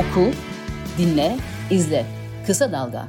Oku, dinle, izle. Kısa Dalga.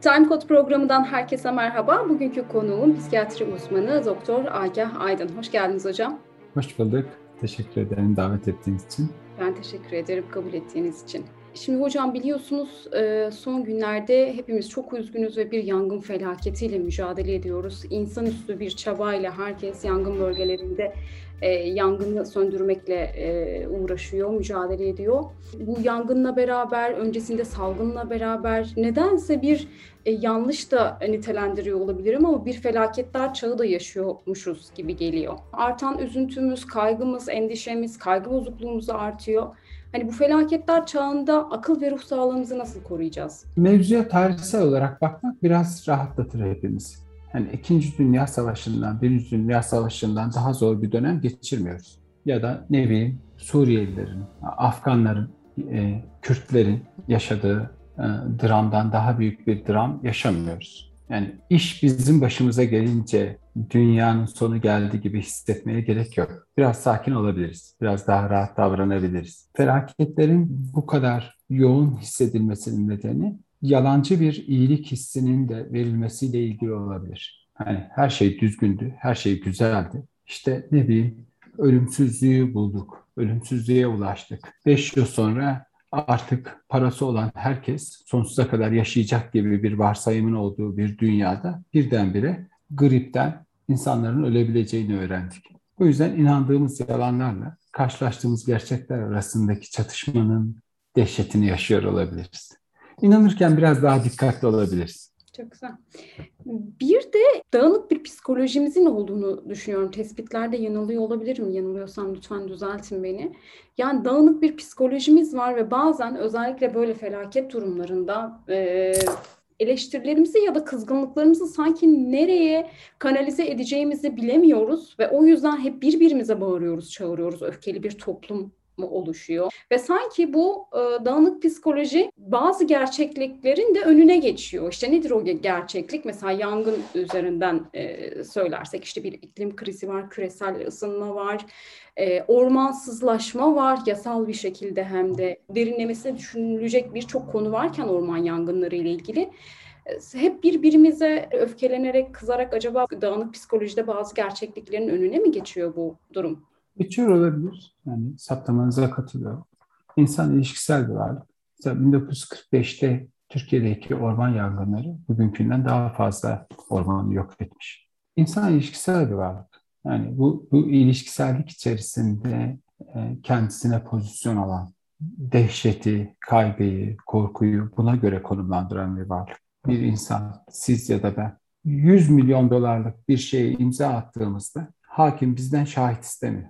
Time Code programından herkese merhaba. Bugünkü konuğum psikiyatri uzmanı Doktor Agah Aydın. Hoş geldiniz hocam. Hoş bulduk. Teşekkür ederim davet ettiğiniz için. Ben teşekkür ederim kabul ettiğiniz için. Şimdi hocam biliyorsunuz e, son günlerde hepimiz çok üzgünüz ve bir yangın felaketiyle mücadele ediyoruz. İnsanüstü bir çabayla herkes yangın bölgelerinde e, yangını söndürmekle e, uğraşıyor, mücadele ediyor. Bu yangınla beraber, öncesinde salgınla beraber nedense bir e, yanlış da nitelendiriyor olabilirim ama bir felaketler çağı da yaşıyormuşuz gibi geliyor. Artan üzüntümüz, kaygımız, endişemiz, kaygı bozukluğumuz artıyor. Hani bu felaketler çağında akıl ve ruh sağlığımızı nasıl koruyacağız? Mevzuya tarihsel olarak bakmak biraz rahatlatır hepimiz. Hani İkinci Dünya Savaşı'ndan, Birinci Dünya Savaşı'ndan daha zor bir dönem geçirmiyoruz. Ya da ne bileyim Suriyelilerin, Afganların, e, Kürtlerin yaşadığı e, dramdan daha büyük bir dram yaşamıyoruz. Yani iş bizim başımıza gelince dünyanın sonu geldi gibi hissetmeye gerek yok. Biraz sakin olabiliriz. Biraz daha rahat davranabiliriz. Felaketlerin bu kadar yoğun hissedilmesinin nedeni yalancı bir iyilik hissinin de verilmesiyle ilgili olabilir. Hani her şey düzgündü, her şey güzeldi. İşte ne bileyim ölümsüzlüğü bulduk, ölümsüzlüğe ulaştık. Beş yıl sonra artık parası olan herkes sonsuza kadar yaşayacak gibi bir varsayımın olduğu bir dünyada birdenbire gripten insanların ölebileceğini öğrendik. O yüzden inandığımız yalanlarla karşılaştığımız gerçekler arasındaki çatışmanın dehşetini yaşıyor olabiliriz. İnanırken biraz daha dikkatli olabiliriz. Çok güzel. Bir de dağınık bir psikolojimizin olduğunu düşünüyorum. Tespitlerde yanılıyor olabilirim. Yanılıyorsam lütfen düzeltin beni. Yani dağınık bir psikolojimiz var ve bazen özellikle böyle felaket durumlarında e, eleştirilerimizi ya da kızgınlıklarımızı sanki nereye kanalize edeceğimizi bilemiyoruz ve o yüzden hep birbirimize bağırıyoruz, çağırıyoruz. Öfkeli bir toplum mu oluşuyor? Ve sanki bu e, dağınık psikoloji bazı gerçekliklerin de önüne geçiyor. İşte nedir o gerçeklik? Mesela yangın üzerinden e, söylersek işte bir iklim krizi var, küresel ısınma var, e, ormansızlaşma var yasal bir şekilde hem de derinlemesine düşünülecek birçok konu varken orman yangınları ile ilgili hep birbirimize öfkelenerek, kızarak acaba dağınık psikolojide bazı gerçekliklerin önüne mi geçiyor bu durum? Geçiyor olabilir. Yani saptamanıza katılıyorum. İnsan ilişkisel bir varlık. Mesela 1945'te Türkiye'deki orman yangınları bugünkünden daha fazla ormanı yok etmiş. İnsan ilişkisel bir varlık. Yani bu, bu ilişkisellik içerisinde e, kendisine pozisyon alan, dehşeti, kaygıyı, korkuyu buna göre konumlandıran bir varlık. Bir insan, siz ya da ben 100 milyon dolarlık bir şeye imza attığımızda hakim bizden şahit istemiyor.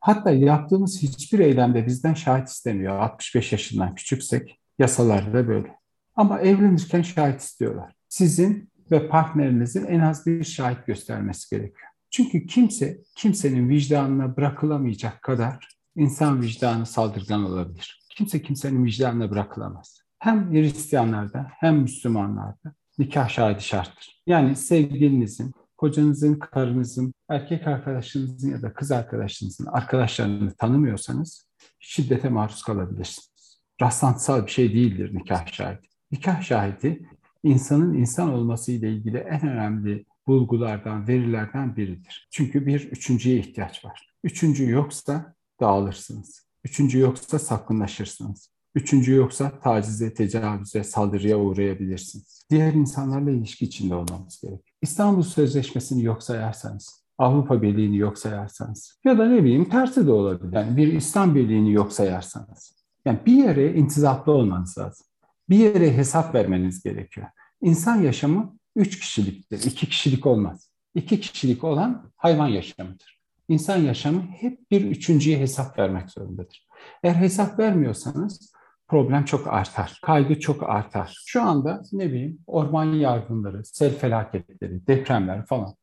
Hatta yaptığımız hiçbir eylemde bizden şahit istemiyor. 65 yaşından küçüksek yasalarda böyle. Ama evlenirken şahit istiyorlar. Sizin ve partnerinizin en az bir şahit göstermesi gerekiyor. Çünkü kimse kimsenin vicdanına bırakılamayacak kadar insan vicdanı saldırgan olabilir. Kimse kimsenin vicdanına bırakılamaz. Hem Hristiyanlarda hem Müslümanlarda nikah şahidi şarttır. Yani sevgilinizin, kocanızın, karınızın, erkek arkadaşınızın ya da kız arkadaşınızın arkadaşlarını tanımıyorsanız şiddete maruz kalabilirsiniz. Rastlantısal bir şey değildir nikah şahidi. Nikah şahidi insanın insan olması ile ilgili en önemli bulgulardan, verilerden biridir. Çünkü bir üçüncüye ihtiyaç var. Üçüncü yoksa dağılırsınız. Üçüncü yoksa sakınlaşırsınız. Üçüncü yoksa tacize, tecavüze, saldırıya uğrayabilirsiniz. Diğer insanlarla ilişki içinde olmamız gerek. İstanbul Sözleşmesi'ni yok sayarsanız, Avrupa Birliği'ni yok sayarsanız ya da ne bileyim tersi de olabilir. Yani bir İslam Birliği'ni yok sayarsanız. Yani bir yere intizaplı olmanız lazım. Bir yere hesap vermeniz gerekiyor. İnsan yaşamı üç kişiliktir, iki kişilik olmaz. İki kişilik olan hayvan yaşamıdır. İnsan yaşamı hep bir üçüncüye hesap vermek zorundadır. Eğer hesap vermiyorsanız problem çok artar. Kaygı çok artar. Şu anda ne bileyim orman yangınları, sel felaketleri, depremler falan.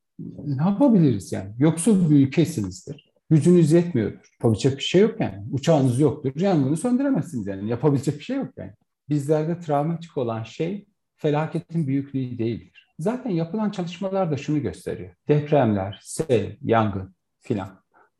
Ne yapabiliriz yani? Yoksul bir ülkesinizdir. Gücünüz yetmiyordur. Yapabilecek bir şey yok yani. Uçağınız yoktur. Yangını söndüremezsiniz yani. Yapabilecek bir şey yok yani. Bizlerde travmatik olan şey felaketin büyüklüğü değildir. Zaten yapılan çalışmalar da şunu gösteriyor. Depremler, sel, yangın filan.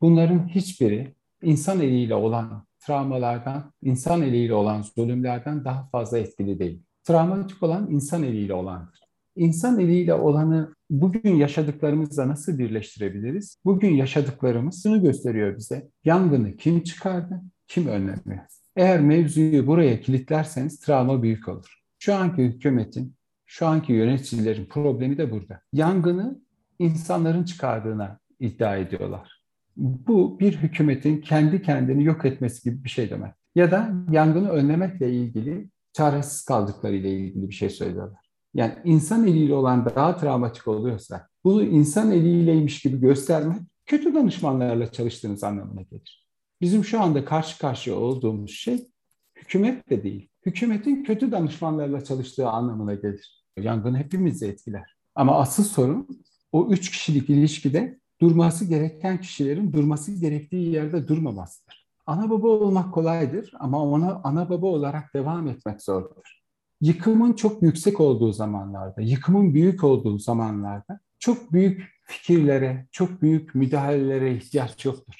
Bunların hiçbiri insan eliyle olan travmalardan, insan eliyle olan zulümlerden daha fazla etkili değil. Travmatik olan insan eliyle olandır. İnsan eliyle olanı bugün yaşadıklarımızla nasıl birleştirebiliriz? Bugün yaşadıklarımız şunu gösteriyor bize. Yangını kim çıkardı, kim önlemiyor? Eğer mevzuyu buraya kilitlerseniz travma büyük olur. Şu anki hükümetin, şu anki yöneticilerin problemi de burada. Yangını insanların çıkardığına iddia ediyorlar. Bu bir hükümetin kendi kendini yok etmesi gibi bir şey demek. Ya da yangını önlemekle ilgili çaresiz kaldıkları ile ilgili bir şey söylüyorlar. Yani insan eliyle olan daha travmatik oluyorsa bunu insan eliyleymiş gibi göstermek kötü danışmanlarla çalıştığınız anlamına gelir. Bizim şu anda karşı karşıya olduğumuz şey hükümet de değil. Hükümetin kötü danışmanlarla çalıştığı anlamına gelir. Yangın hepimizi etkiler. Ama asıl sorun o üç kişilik ilişkide durması gereken kişilerin durması gerektiği yerde durmamasıdır. Ana baba olmak kolaydır ama ona ana baba olarak devam etmek zordur. Yıkımın çok yüksek olduğu zamanlarda, yıkımın büyük olduğu zamanlarda çok büyük fikirlere, çok büyük müdahalelere ihtiyaç yoktur.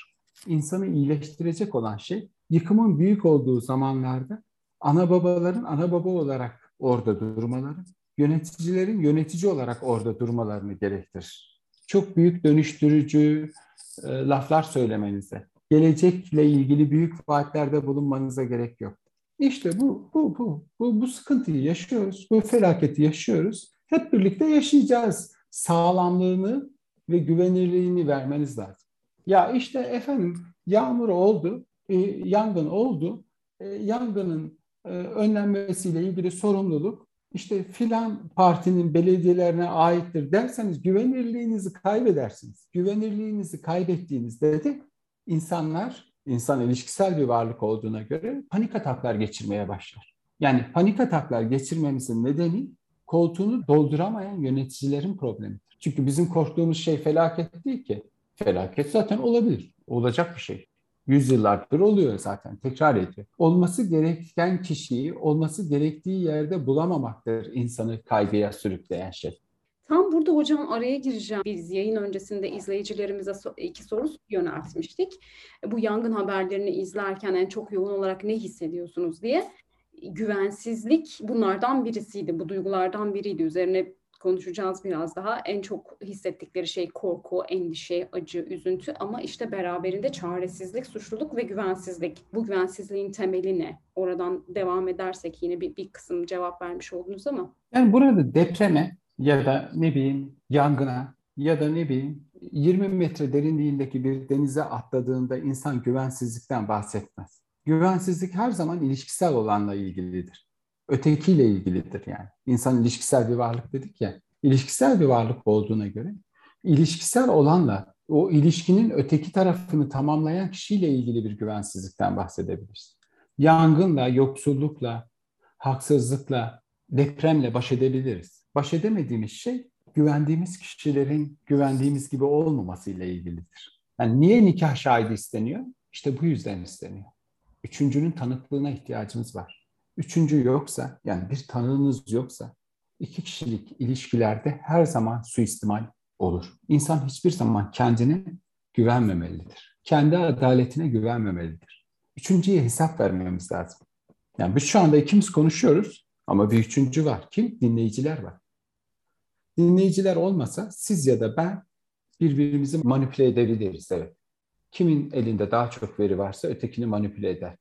İnsanı iyileştirecek olan şey yıkımın büyük olduğu zamanlarda ana babaların ana baba olarak orada durmaları, yöneticilerin yönetici olarak orada durmalarını gerektirir. Çok büyük dönüştürücü e, laflar söylemenize, gelecekle ilgili büyük vaatlerde bulunmanıza gerek yok. İşte bu, bu, bu, bu, bu sıkıntıyı yaşıyoruz, bu felaketi yaşıyoruz. Hep birlikte yaşayacağız. Sağlamlığını ve güvenirliğini vermeniz lazım. Ya işte efendim yağmur oldu, e, yangın oldu. E, yangının e, önlenmesiyle ilgili sorumluluk işte filan partinin belediyelerine aittir derseniz güvenirliğinizi kaybedersiniz. Güvenirliğinizi kaybettiğinizde de insanlar, insan ilişkisel bir varlık olduğuna göre panik ataklar geçirmeye başlar. Yani panik ataklar geçirmemizin nedeni koltuğunu dolduramayan yöneticilerin problemidir. Çünkü bizim korktuğumuz şey felaket değil ki. Felaket zaten olabilir. Olacak bir şey yüzyıllardır oluyor zaten, tekrar ediyor. Olması gereken kişiyi olması gerektiği yerde bulamamaktır insanı kaygıya sürükleyen şey. Tam burada hocam araya gireceğim. Biz yayın öncesinde izleyicilerimize iki soru yöneltmiştik. Bu yangın haberlerini izlerken en çok yoğun olarak ne hissediyorsunuz diye. Güvensizlik bunlardan birisiydi, bu duygulardan biriydi. Üzerine konuşacağız biraz daha. En çok hissettikleri şey korku, endişe, acı, üzüntü ama işte beraberinde çaresizlik, suçluluk ve güvensizlik. Bu güvensizliğin temeli ne? Oradan devam edersek yine bir, bir kısım cevap vermiş oldunuz ama. Yani burada depreme ya da ne bileyim yangına ya da ne bileyim 20 metre derinliğindeki bir denize atladığında insan güvensizlikten bahsetmez. Güvensizlik her zaman ilişkisel olanla ilgilidir ötekiyle ilgilidir yani. İnsan ilişkisel bir varlık dedik ya. İlişkisel bir varlık olduğuna göre ilişkisel olanla o ilişkinin öteki tarafını tamamlayan kişiyle ilgili bir güvensizlikten bahsedebiliriz. Yangınla, yoksullukla, haksızlıkla, depremle baş edebiliriz. Baş edemediğimiz şey güvendiğimiz kişilerin güvendiğimiz gibi olmaması ile ilgilidir. Yani niye nikah şahidi isteniyor? İşte bu yüzden isteniyor. Üçüncünün tanıklığına ihtiyacımız var. Üçüncü yoksa, yani bir tanığınız yoksa, iki kişilik ilişkilerde her zaman suistimal olur. İnsan hiçbir zaman kendine güvenmemelidir. Kendi adaletine güvenmemelidir. Üçüncüye hesap vermemiz lazım. Yani biz şu anda ikimiz konuşuyoruz ama bir üçüncü var. Kim? Dinleyiciler var. Dinleyiciler olmasa siz ya da ben birbirimizi manipüle edebiliriz. Evet. Kimin elinde daha çok veri varsa ötekini manipüle eder.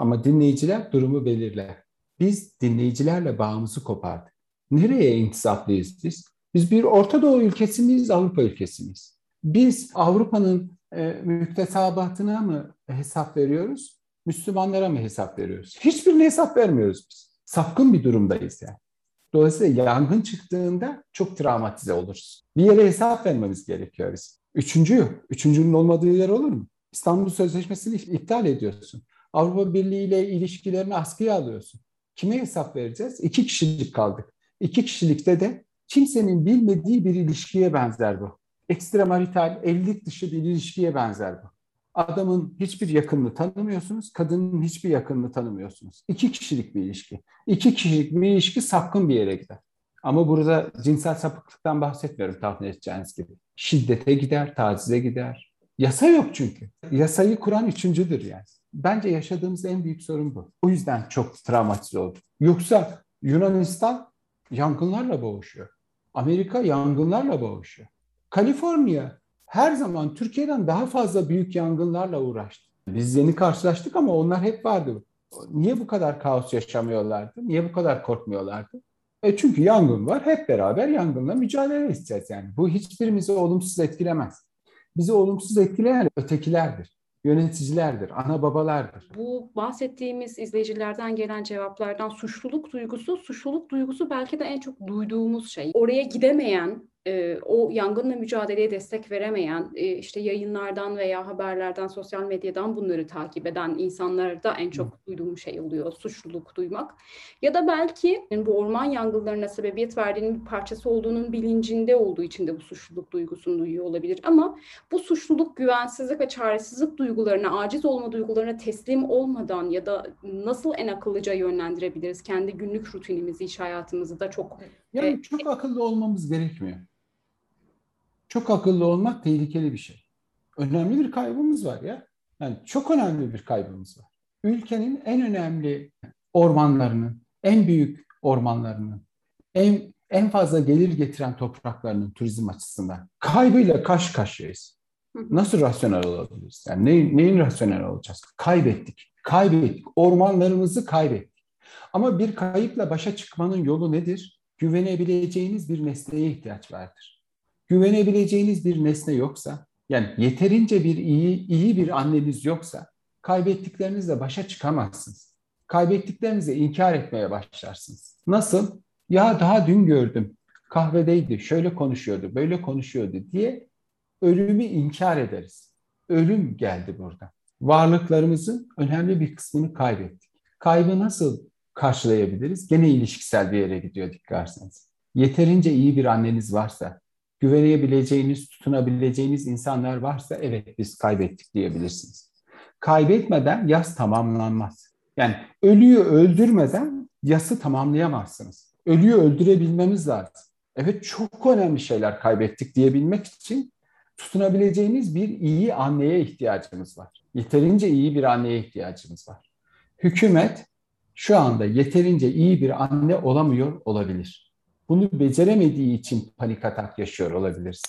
Ama dinleyiciler durumu belirler. Biz dinleyicilerle bağımızı kopardık. Nereye intisaplıyız biz? Biz bir Orta Doğu ülkesi miyiz, Avrupa ülkesi miyiz? Biz Avrupa'nın e, müktesabatına mı hesap veriyoruz, Müslümanlara mı hesap veriyoruz? Hiçbirine hesap vermiyoruz biz. Sapkın bir durumdayız yani. Dolayısıyla yangın çıktığında çok travmatize oluruz. Bir yere hesap vermemiz gerekiyor biz. Üçüncü. Üçüncünün olmadığı yer olur mu? İstanbul Sözleşmesi'ni iptal ediyorsun. Avrupa Birliği ile ilişkilerini askıya alıyorsun. Kime hesap vereceğiz? İki kişilik kaldık. İki kişilikte de kimsenin bilmediği bir ilişkiye benzer bu. Ekstramarital, evlilik dışı bir ilişkiye benzer bu. Adamın hiçbir yakınını tanımıyorsunuz, kadının hiçbir yakınını tanımıyorsunuz. İki kişilik bir ilişki. İki kişilik bir ilişki sapkın bir yere gider. Ama burada cinsel sapıklıktan bahsetmiyorum tahmin edeceğiniz gibi. Şiddete gider, tacize gider. Yasa yok çünkü. Yasayı kuran üçüncüdür yani. Bence yaşadığımız en büyük sorun bu. O yüzden çok travmatize olduk. Yoksa Yunanistan yangınlarla boğuşuyor. Amerika yangınlarla boğuşuyor. Kaliforniya her zaman Türkiye'den daha fazla büyük yangınlarla uğraştı. Biz yeni karşılaştık ama onlar hep vardı. Niye bu kadar kaos yaşamıyorlardı? Niye bu kadar korkmuyorlardı? E çünkü yangın var. Hep beraber yangınla mücadele edeceğiz yani. Bu hiçbirimizi olumsuz etkilemez. Bizi olumsuz etkileyen ötekilerdir yöneticilerdir, ana babalardır. Bu bahsettiğimiz izleyicilerden gelen cevaplardan suçluluk duygusu, suçluluk duygusu belki de en çok duyduğumuz şey. Oraya gidemeyen e, o yangınla mücadeleye destek veremeyen, e, işte yayınlardan veya haberlerden, sosyal medyadan bunları takip eden insanlarda en çok duyduğum şey oluyor, suçluluk duymak. Ya da belki bu orman yangınlarına sebebiyet verdiğinin bir parçası olduğunun bilincinde olduğu için de bu suçluluk duygusunu duyuyor olabilir. Ama bu suçluluk, güvensizlik ve çaresizlik duygularına, aciz olma duygularına teslim olmadan ya da nasıl en akıllıca yönlendirebiliriz kendi günlük rutinimizi, iş hayatımızı da çok... Yani e, çok akıllı olmamız gerekmiyor. Çok akıllı olmak tehlikeli bir şey. Önemli bir kaybımız var ya. Yani çok önemli bir kaybımız var. Ülkenin en önemli ormanlarının, en büyük ormanlarının, en en fazla gelir getiren topraklarının turizm açısından kaybıyla kaş karşıyayız. Nasıl rasyonel olabiliriz? Yani ne, neyin rasyonel olacağız? Kaybettik. Kaybettik. Ormanlarımızı kaybettik. Ama bir kayıpla başa çıkmanın yolu nedir? Güvenebileceğiniz bir nesneye ihtiyaç vardır güvenebileceğiniz bir nesne yoksa, yani yeterince bir iyi iyi bir anneniz yoksa kaybettiklerinizle başa çıkamazsınız. Kaybettiklerinizi inkar etmeye başlarsınız. Nasıl? Ya daha dün gördüm. Kahvedeydi, şöyle konuşuyordu, böyle konuşuyordu diye ölümü inkar ederiz. Ölüm geldi burada. Varlıklarımızın önemli bir kısmını kaybettik. Kaybı nasıl karşılayabiliriz? Gene ilişkisel bir yere gidiyor dikkat Yeterince iyi bir anneniz varsa, güvenebileceğiniz, tutunabileceğiniz insanlar varsa evet biz kaybettik diyebilirsiniz. Kaybetmeden yas tamamlanmaz. Yani ölüyü öldürmeden yası tamamlayamazsınız. Ölüyü öldürebilmemiz lazım. Evet çok önemli şeyler kaybettik diyebilmek için tutunabileceğiniz bir iyi anneye ihtiyacımız var. Yeterince iyi bir anneye ihtiyacımız var. Hükümet şu anda yeterince iyi bir anne olamıyor olabilir. Bunu beceremediği için panik atak yaşıyor olabiliriz.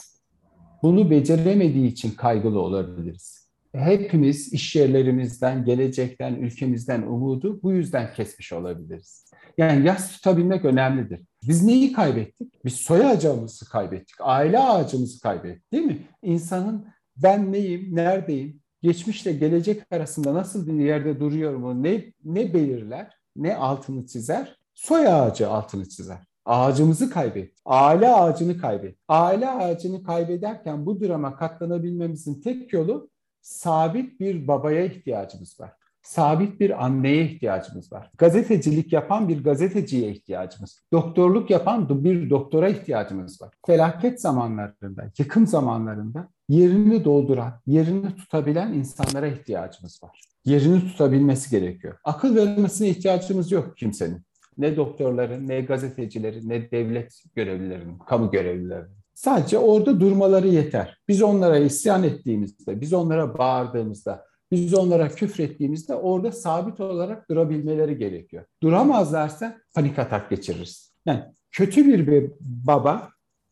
Bunu beceremediği için kaygılı olabiliriz. Hepimiz iş yerlerimizden, gelecekten, ülkemizden umudu bu yüzden kesmiş olabiliriz. Yani yas tutabilmek önemlidir. Biz neyi kaybettik? Biz soy ağacımızı kaybettik, aile ağacımızı kaybettik değil mi? İnsanın ben neyim, neredeyim, geçmişle gelecek arasında nasıl bir yerde duruyorum ne, ne belirler, ne altını çizer? Soy ağacı altını çizer. Ağacımızı kaybettik. Aile ağacını kaybettik. Aile ağacını kaybederken bu drama katlanabilmemizin tek yolu sabit bir babaya ihtiyacımız var. Sabit bir anneye ihtiyacımız var. Gazetecilik yapan bir gazeteciye ihtiyacımız. Doktorluk yapan bir doktora ihtiyacımız var. Felaket zamanlarında, yıkım zamanlarında yerini dolduran, yerini tutabilen insanlara ihtiyacımız var. Yerini tutabilmesi gerekiyor. Akıl vermesine ihtiyacımız yok kimsenin. Ne doktorların, ne gazetecilerin, ne devlet görevlilerinin, kamu görevlilerinin. Sadece orada durmaları yeter. Biz onlara isyan ettiğimizde, biz onlara bağırdığımızda, biz onlara küfrettiğimizde orada sabit olarak durabilmeleri gerekiyor. Duramazlarsa panik atak geçiririz. Yani kötü bir baba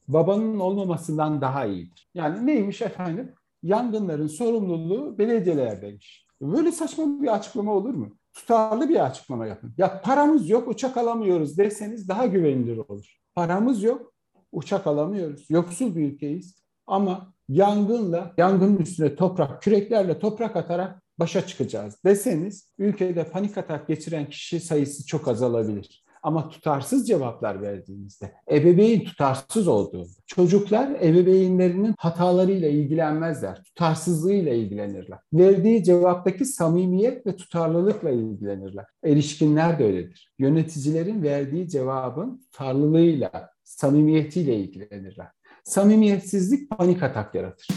babanın olmamasından daha iyidir. Yani neymiş efendim? Yangınların sorumluluğu belediyelerdeymiş. Böyle saçma bir açıklama olur mu? Tutarlı bir açıklama yapın. Ya paramız yok, uçak alamıyoruz deseniz daha güvenilir olur. Paramız yok, uçak alamıyoruz. Yoksul bir ülkeyiz. Ama yangınla, yangının üstüne toprak, küreklerle toprak atarak başa çıkacağız deseniz ülkede panik atak geçiren kişi sayısı çok azalabilir. Ama tutarsız cevaplar verdiğimizde, ebeveyn tutarsız olduğunda, çocuklar ebeveynlerinin hatalarıyla ilgilenmezler, tutarsızlığıyla ilgilenirler. Verdiği cevaptaki samimiyet ve tutarlılıkla ilgilenirler. Erişkinler de öyledir. Yöneticilerin verdiği cevabın tutarlılığıyla, samimiyetiyle ilgilenirler. Samimiyetsizlik panik atak yaratır.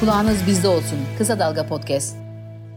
Kulağınız bizde olsun. Kısa Dalga Podcast.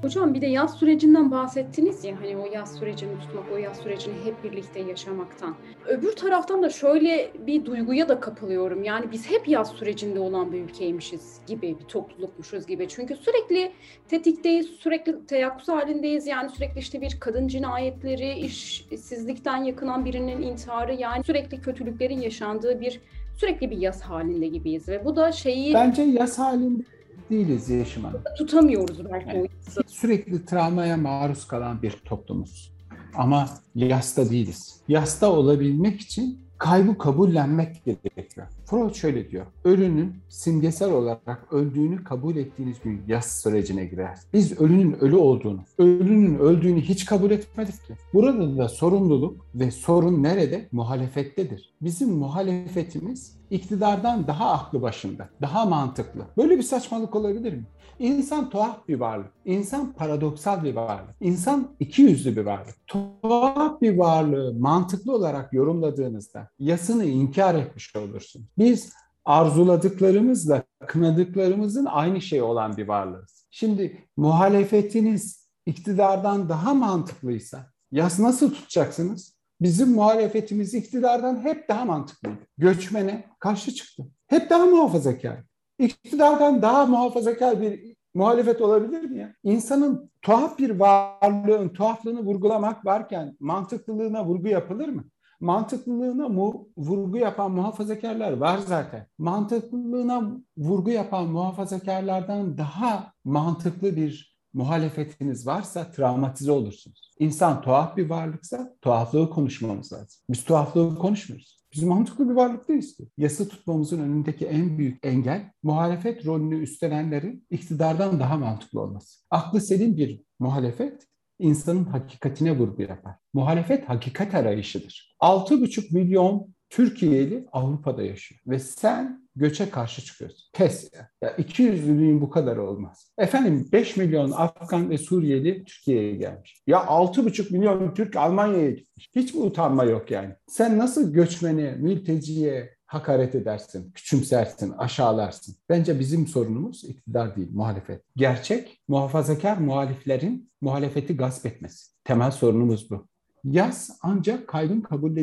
Hocam bir de yaz sürecinden bahsettiniz ya hani o yaz sürecini tutmak, o yaz sürecini hep birlikte yaşamaktan. Öbür taraftan da şöyle bir duyguya da kapılıyorum. Yani biz hep yaz sürecinde olan bir ülkeymişiz gibi, bir toplulukmuşuz gibi. Çünkü sürekli tetikteyiz, sürekli teyakkuz halindeyiz. Yani sürekli işte bir kadın cinayetleri, işsizlikten yakınan birinin intiharı yani sürekli kötülüklerin yaşandığı bir sürekli bir yaz halinde gibiyiz ve bu da şeyi... Bence yaz halinde değiliz Yeşim Hanım. Tutamıyoruz belki yani, o Sürekli travmaya maruz kalan bir toplumuz. Ama yasta değiliz. Yasta olabilmek için kaybı kabullenmek gerekiyor. Freud şöyle diyor. Ölünün simgesel olarak öldüğünü kabul ettiğiniz gün yas sürecine girer. Biz ölünün ölü olduğunu, ölünün öldüğünü hiç kabul etmedik ki. Burada da sorumluluk ve sorun nerede? Muhalefettedir. Bizim muhalefetimiz iktidardan daha aklı başında, daha mantıklı. Böyle bir saçmalık olabilir mi? İnsan tuhaf bir varlık. İnsan paradoksal bir varlık. İnsan iki yüzlü bir varlık. Tuhaf bir varlığı mantıklı olarak yorumladığınızda yasını inkar etmiş olursun. Biz arzuladıklarımızla kınadıklarımızın aynı şey olan bir varlığız. Şimdi muhalefetiniz iktidardan daha mantıklıysa yas nasıl tutacaksınız? Bizim muhalefetimiz iktidardan hep daha mantıklıydı. Göçmene karşı çıktı. Hep daha muhafazakar. İktidardan daha muhafazakar bir muhalefet olabilir mi ya? İnsanın tuhaf bir varlığın tuhaflığını vurgulamak varken mantıklılığına vurgu yapılır mı? Mantıklılığına mu, vurgu yapan muhafazakarlar var zaten. Mantıklılığına vurgu yapan muhafazakarlardan daha mantıklı bir muhalefetiniz varsa travmatize olursunuz. İnsan tuhaf bir varlıksa tuhaflığı konuşmamız lazım. Biz tuhaflığı konuşmuyoruz. Biz mantıklı bir varlık değiliz ki. Yasa tutmamızın önündeki en büyük engel muhalefet rolünü üstlenenlerin iktidardan daha mantıklı olması. Aklı selim bir muhalefet insanın hakikatine vurgu yapar. Muhalefet hakikat arayışıdır. 6,5 milyon Türkiye'li Avrupa'da yaşıyor ve sen göçe karşı çıkıyorsun. Pes ya. ya 200'lülüğün bu kadar olmaz. Efendim 5 milyon Afgan ve Suriyeli Türkiye'ye gelmiş. Ya 6,5 milyon Türk Almanya'ya gitmiş. Hiç mi utanma yok yani? Sen nasıl göçmene, mülteciye hakaret edersin, küçümsersin, aşağılarsın. Bence bizim sorunumuz iktidar değil, muhalefet. Gerçek, muhafazakar muhaliflerin muhalefeti gasp etmesi. Temel sorunumuz bu. Yaz ancak kaybın kabul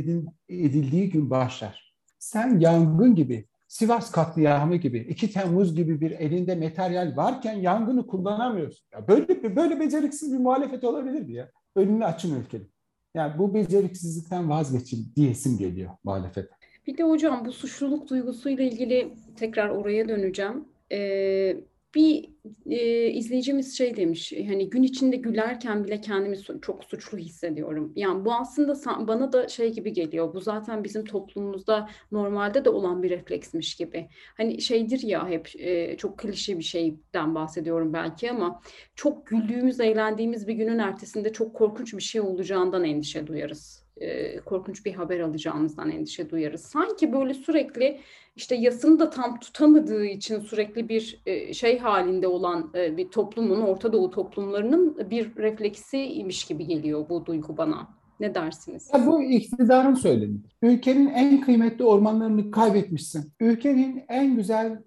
edildiği gün başlar. Sen yangın gibi, Sivas katliamı gibi, 2 Temmuz gibi bir elinde materyal varken yangını kullanamıyorsun. Ya böyle böyle beceriksiz bir muhalefet olabilir mi ya? Önünü açın ülkenin. Yani bu beceriksizlikten vazgeçin diyesim geliyor muhalefete. Bir de hocam bu suçluluk duygusuyla ilgili tekrar oraya döneceğim. Ee, bir e, izleyicimiz şey demiş hani gün içinde gülerken bile kendimi çok suçlu hissediyorum. Yani bu aslında bana da şey gibi geliyor. Bu zaten bizim toplumumuzda normalde de olan bir refleksmiş gibi. Hani şeydir ya hep e, çok klişe bir şeyden bahsediyorum belki ama çok güldüğümüz, eğlendiğimiz bir günün ertesinde çok korkunç bir şey olacağından endişe duyarız e, korkunç bir haber alacağımızdan endişe duyarız. Sanki böyle sürekli işte yasını da tam tutamadığı için sürekli bir e, şey halinde olan e, bir toplumun, Orta Doğu toplumlarının bir refleksiymiş gibi geliyor bu duygu bana. Ne dersiniz? Ya bu iktidarın söylemi. Ülkenin en kıymetli ormanlarını kaybetmişsin. Ülkenin en güzel,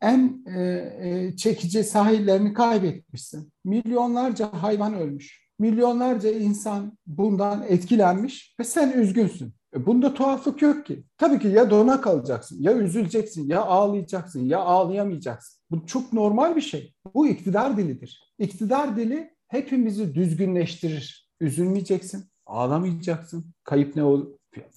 en çekici sahillerini kaybetmişsin. Milyonlarca hayvan ölmüş. Milyonlarca insan bundan etkilenmiş ve sen üzgünsün. E bunda tuhaflık yok ki. Tabii ki ya dona kalacaksın, ya üzüleceksin, ya ağlayacaksın, ya ağlayamayacaksın. Bu çok normal bir şey. Bu iktidar dilidir. İktidar dili hepimizi düzgünleştirir. Üzülmeyeceksin, ağlamayacaksın. Kayıp ne olur?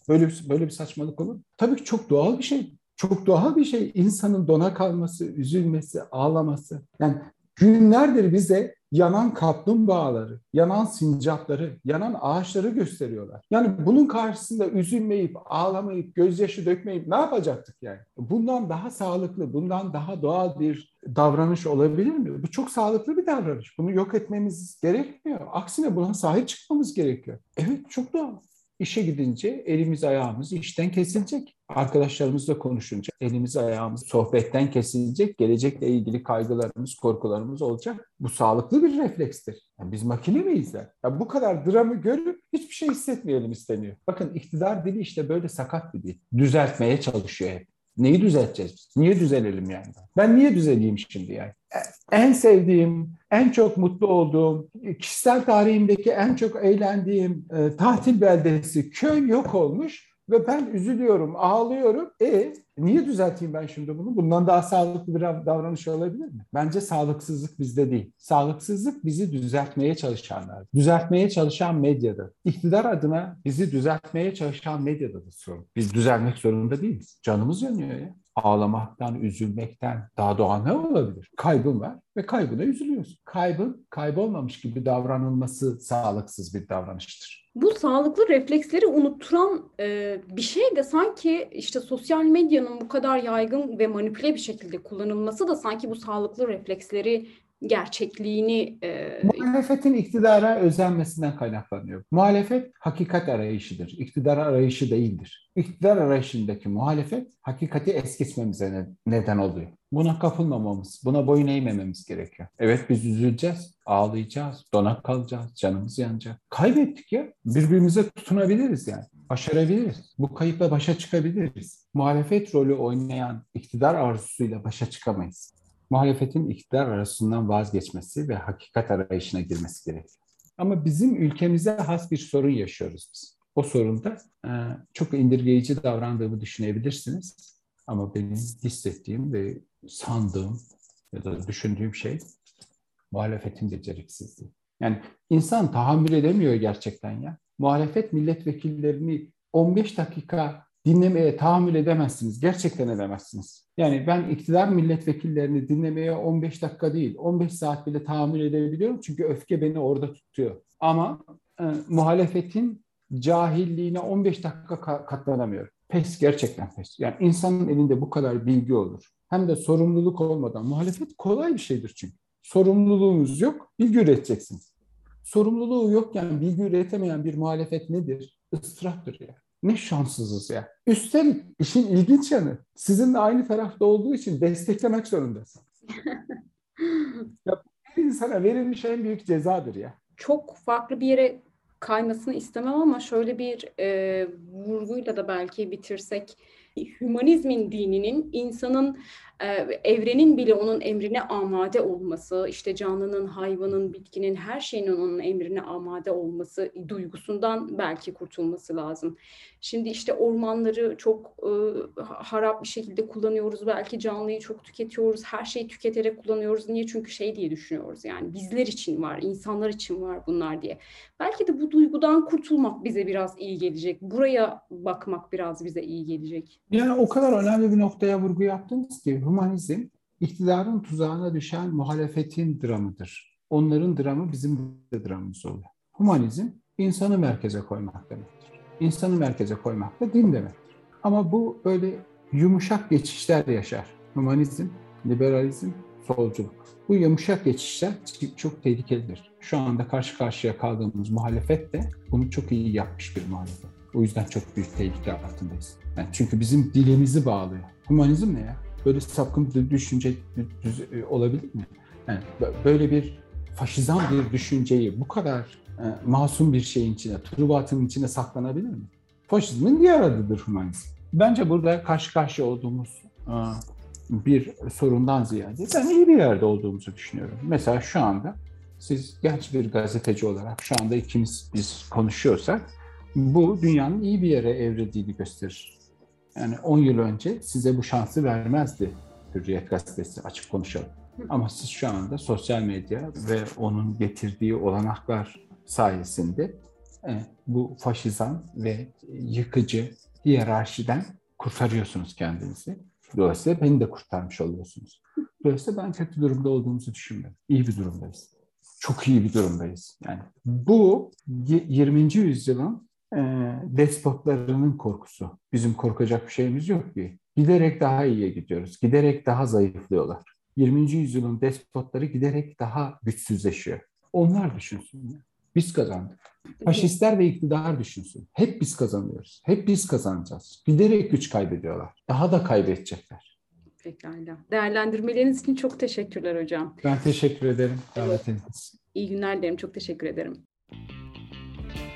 Böyle bir, böyle bir saçmalık olur. Tabii ki çok doğal bir şey. Çok doğal bir şey insanın dona kalması, üzülmesi, ağlaması. Yani günlerdir bize yanan kaplumbağaları, yanan sincapları, yanan ağaçları gösteriyorlar. Yani bunun karşısında üzülmeyip, ağlamayıp, gözyaşı dökmeyip ne yapacaktık yani? Bundan daha sağlıklı, bundan daha doğal bir davranış olabilir mi? Bu çok sağlıklı bir davranış. Bunu yok etmemiz gerekmiyor. Aksine buna sahip çıkmamız gerekiyor. Evet çok doğal. İşe gidince elimiz ayağımız işten kesilecek. Arkadaşlarımızla konuşunca elimiz ayağımız sohbetten kesilecek. Gelecekle ilgili kaygılarımız, korkularımız olacak. Bu sağlıklı bir reflekstir. Yani biz makine miyiz ya? ya? Bu kadar dramı görüp hiçbir şey hissetmeyelim isteniyor. Bakın iktidar dili işte böyle sakat bir dil. Düzeltmeye çalışıyor hep. Neyi düzelteceğiz? Niye düzelelim yani? Ben niye düzeleyim şimdi yani? En sevdiğim, en çok mutlu olduğum, kişisel tarihimdeki en çok eğlendiğim e, tatil beldesi köy yok olmuş ve ben üzülüyorum, ağlıyorum. E niye düzelteyim ben şimdi bunu? Bundan daha sağlıklı bir davranış olabilir mi? Bence sağlıksızlık bizde değil. Sağlıksızlık bizi düzeltmeye çalışanlar. Düzeltmeye çalışan medyada. İktidar adına bizi düzeltmeye çalışan medyada da sorun. Biz düzelmek zorunda değiliz. Canımız yanıyor ya ağlamaktan, üzülmekten daha doğal ne olabilir? Kaybın var ve kaybına üzülüyorsun. Kaybın kaybolmamış gibi davranılması sağlıksız bir davranıştır. Bu sağlıklı refleksleri unutturan e, bir şey de sanki işte sosyal medyanın bu kadar yaygın ve manipüle bir şekilde kullanılması da sanki bu sağlıklı refleksleri gerçekliğini... E... Muhalefetin iktidara özenmesinden kaynaklanıyor. Muhalefet hakikat arayışıdır. İktidar arayışı değildir. İktidar arayışındaki muhalefet hakikati es geçmemize neden oluyor. Buna kapılmamamız, buna boyun eğmememiz gerekiyor. Evet biz üzüleceğiz, ağlayacağız, donak kalacağız, canımız yanacak. Kaybettik ya. Birbirimize tutunabiliriz yani. Başarabiliriz. Bu kayıpla başa çıkabiliriz. Muhalefet rolü oynayan iktidar arzusuyla başa çıkamayız muhalefetin iktidar arasından vazgeçmesi ve hakikat arayışına girmesi gerekiyor. Ama bizim ülkemize has bir sorun yaşıyoruz biz. O sorunda e, çok indirgeyici davrandığımı düşünebilirsiniz. Ama benim hissettiğim ve sandığım ya da düşündüğüm şey muhalefetin beceriksizliği. Yani insan tahammül edemiyor gerçekten ya. Muhalefet milletvekillerini 15 dakika dinlemeye tahammül edemezsiniz. Gerçekten edemezsiniz. Yani ben iktidar milletvekillerini dinlemeye 15 dakika değil, 15 saat bile tahammül edebiliyorum. Çünkü öfke beni orada tutuyor. Ama e, muhalefetin cahilliğine 15 dakika katlanamıyorum. Pes gerçekten pes. Yani insanın elinde bu kadar bilgi olur. Hem de sorumluluk olmadan. Muhalefet kolay bir şeydir çünkü. Sorumluluğunuz yok, bilgi üreteceksiniz. Sorumluluğu yokken bilgi üretemeyen bir muhalefet nedir? Israftır ya. Ne şanssızız ya. Üstelik işin ilginç yanı sizinle aynı tarafta olduğu için desteklemek zorundasın. ya bir insana verilmiş en büyük cezadır ya. Çok farklı bir yere kaymasını istemem ama şöyle bir e, vurguyla da belki bitirsek hümanizmin dininin insanın evrenin bile onun emrine amade olması, işte canlının, hayvanın, bitkinin, her şeyin onun emrine amade olması duygusundan belki kurtulması lazım. Şimdi işte ormanları çok e, harap bir şekilde kullanıyoruz, belki canlıyı çok tüketiyoruz, her şeyi tüketerek kullanıyoruz. Niye? Çünkü şey diye düşünüyoruz yani bizler için var, insanlar için var bunlar diye. Belki de bu duygudan kurtulmak bize biraz iyi gelecek. Buraya bakmak biraz bize iyi gelecek. Yani o kadar önemli bir noktaya vurgu yaptınız ki humanizm iktidarın tuzağına düşen muhalefetin dramıdır. Onların dramı bizim de dramımız oluyor. Humanizm insanı merkeze koymak demektir. İnsanı merkeze koymak da din demektir. Ama bu böyle yumuşak geçişler yaşar. Humanizm, liberalizm, solculuk. Bu yumuşak geçişler çok tehlikelidir. Şu anda karşı karşıya kaldığımız muhalefet de bunu çok iyi yapmış bir muhalefet. O yüzden çok büyük tehlike altındayız. Yani çünkü bizim dilimizi bağlıyor. Humanizm ne ya? Böyle sapkın bir düşünce e, olabilir mi? Yani böyle bir faşizan bir düşünceyi bu kadar e, masum bir şeyin içine, trubatın içine saklanabilir mi? Faşizmin diğer adıdır humanizm. Bence burada karşı karşıya olduğumuz e, bir sorundan ziyade ben iyi bir yerde olduğumuzu düşünüyorum. Mesela şu anda siz genç bir gazeteci olarak şu anda ikimiz biz konuşuyorsak bu dünyanın iyi bir yere evrildiğini gösterir. Yani 10 yıl önce size bu şansı vermezdi Hürriyet Gazetesi açık konuşalım. Ama siz şu anda sosyal medya ve onun getirdiği olanaklar sayesinde e, bu faşizan ve yıkıcı hiyerarşiden kurtarıyorsunuz kendinizi. Dolayısıyla beni de kurtarmış oluyorsunuz. Dolayısıyla ben kötü durumda olduğumuzu düşünmüyorum. İyi bir durumdayız. Çok iyi bir durumdayız. Yani bu 20. yüzyılın e, despotlarının korkusu. Bizim korkacak bir şeyimiz yok ki. Giderek daha iyiye gidiyoruz. Giderek daha zayıflıyorlar. 20. yüzyılın despotları giderek daha güçsüzleşiyor. Onlar düşünsün. Biz kazandık. Faşistler ve iktidar düşünsün. Hep biz kazanıyoruz. Hep biz kazanacağız. Giderek güç kaybediyorlar. Daha da kaybedecekler. Pekala. Değerlendirmeleriniz için çok teşekkürler hocam. Ben teşekkür ederim davetiniz. İyi günler dilerim. Çok teşekkür ederim.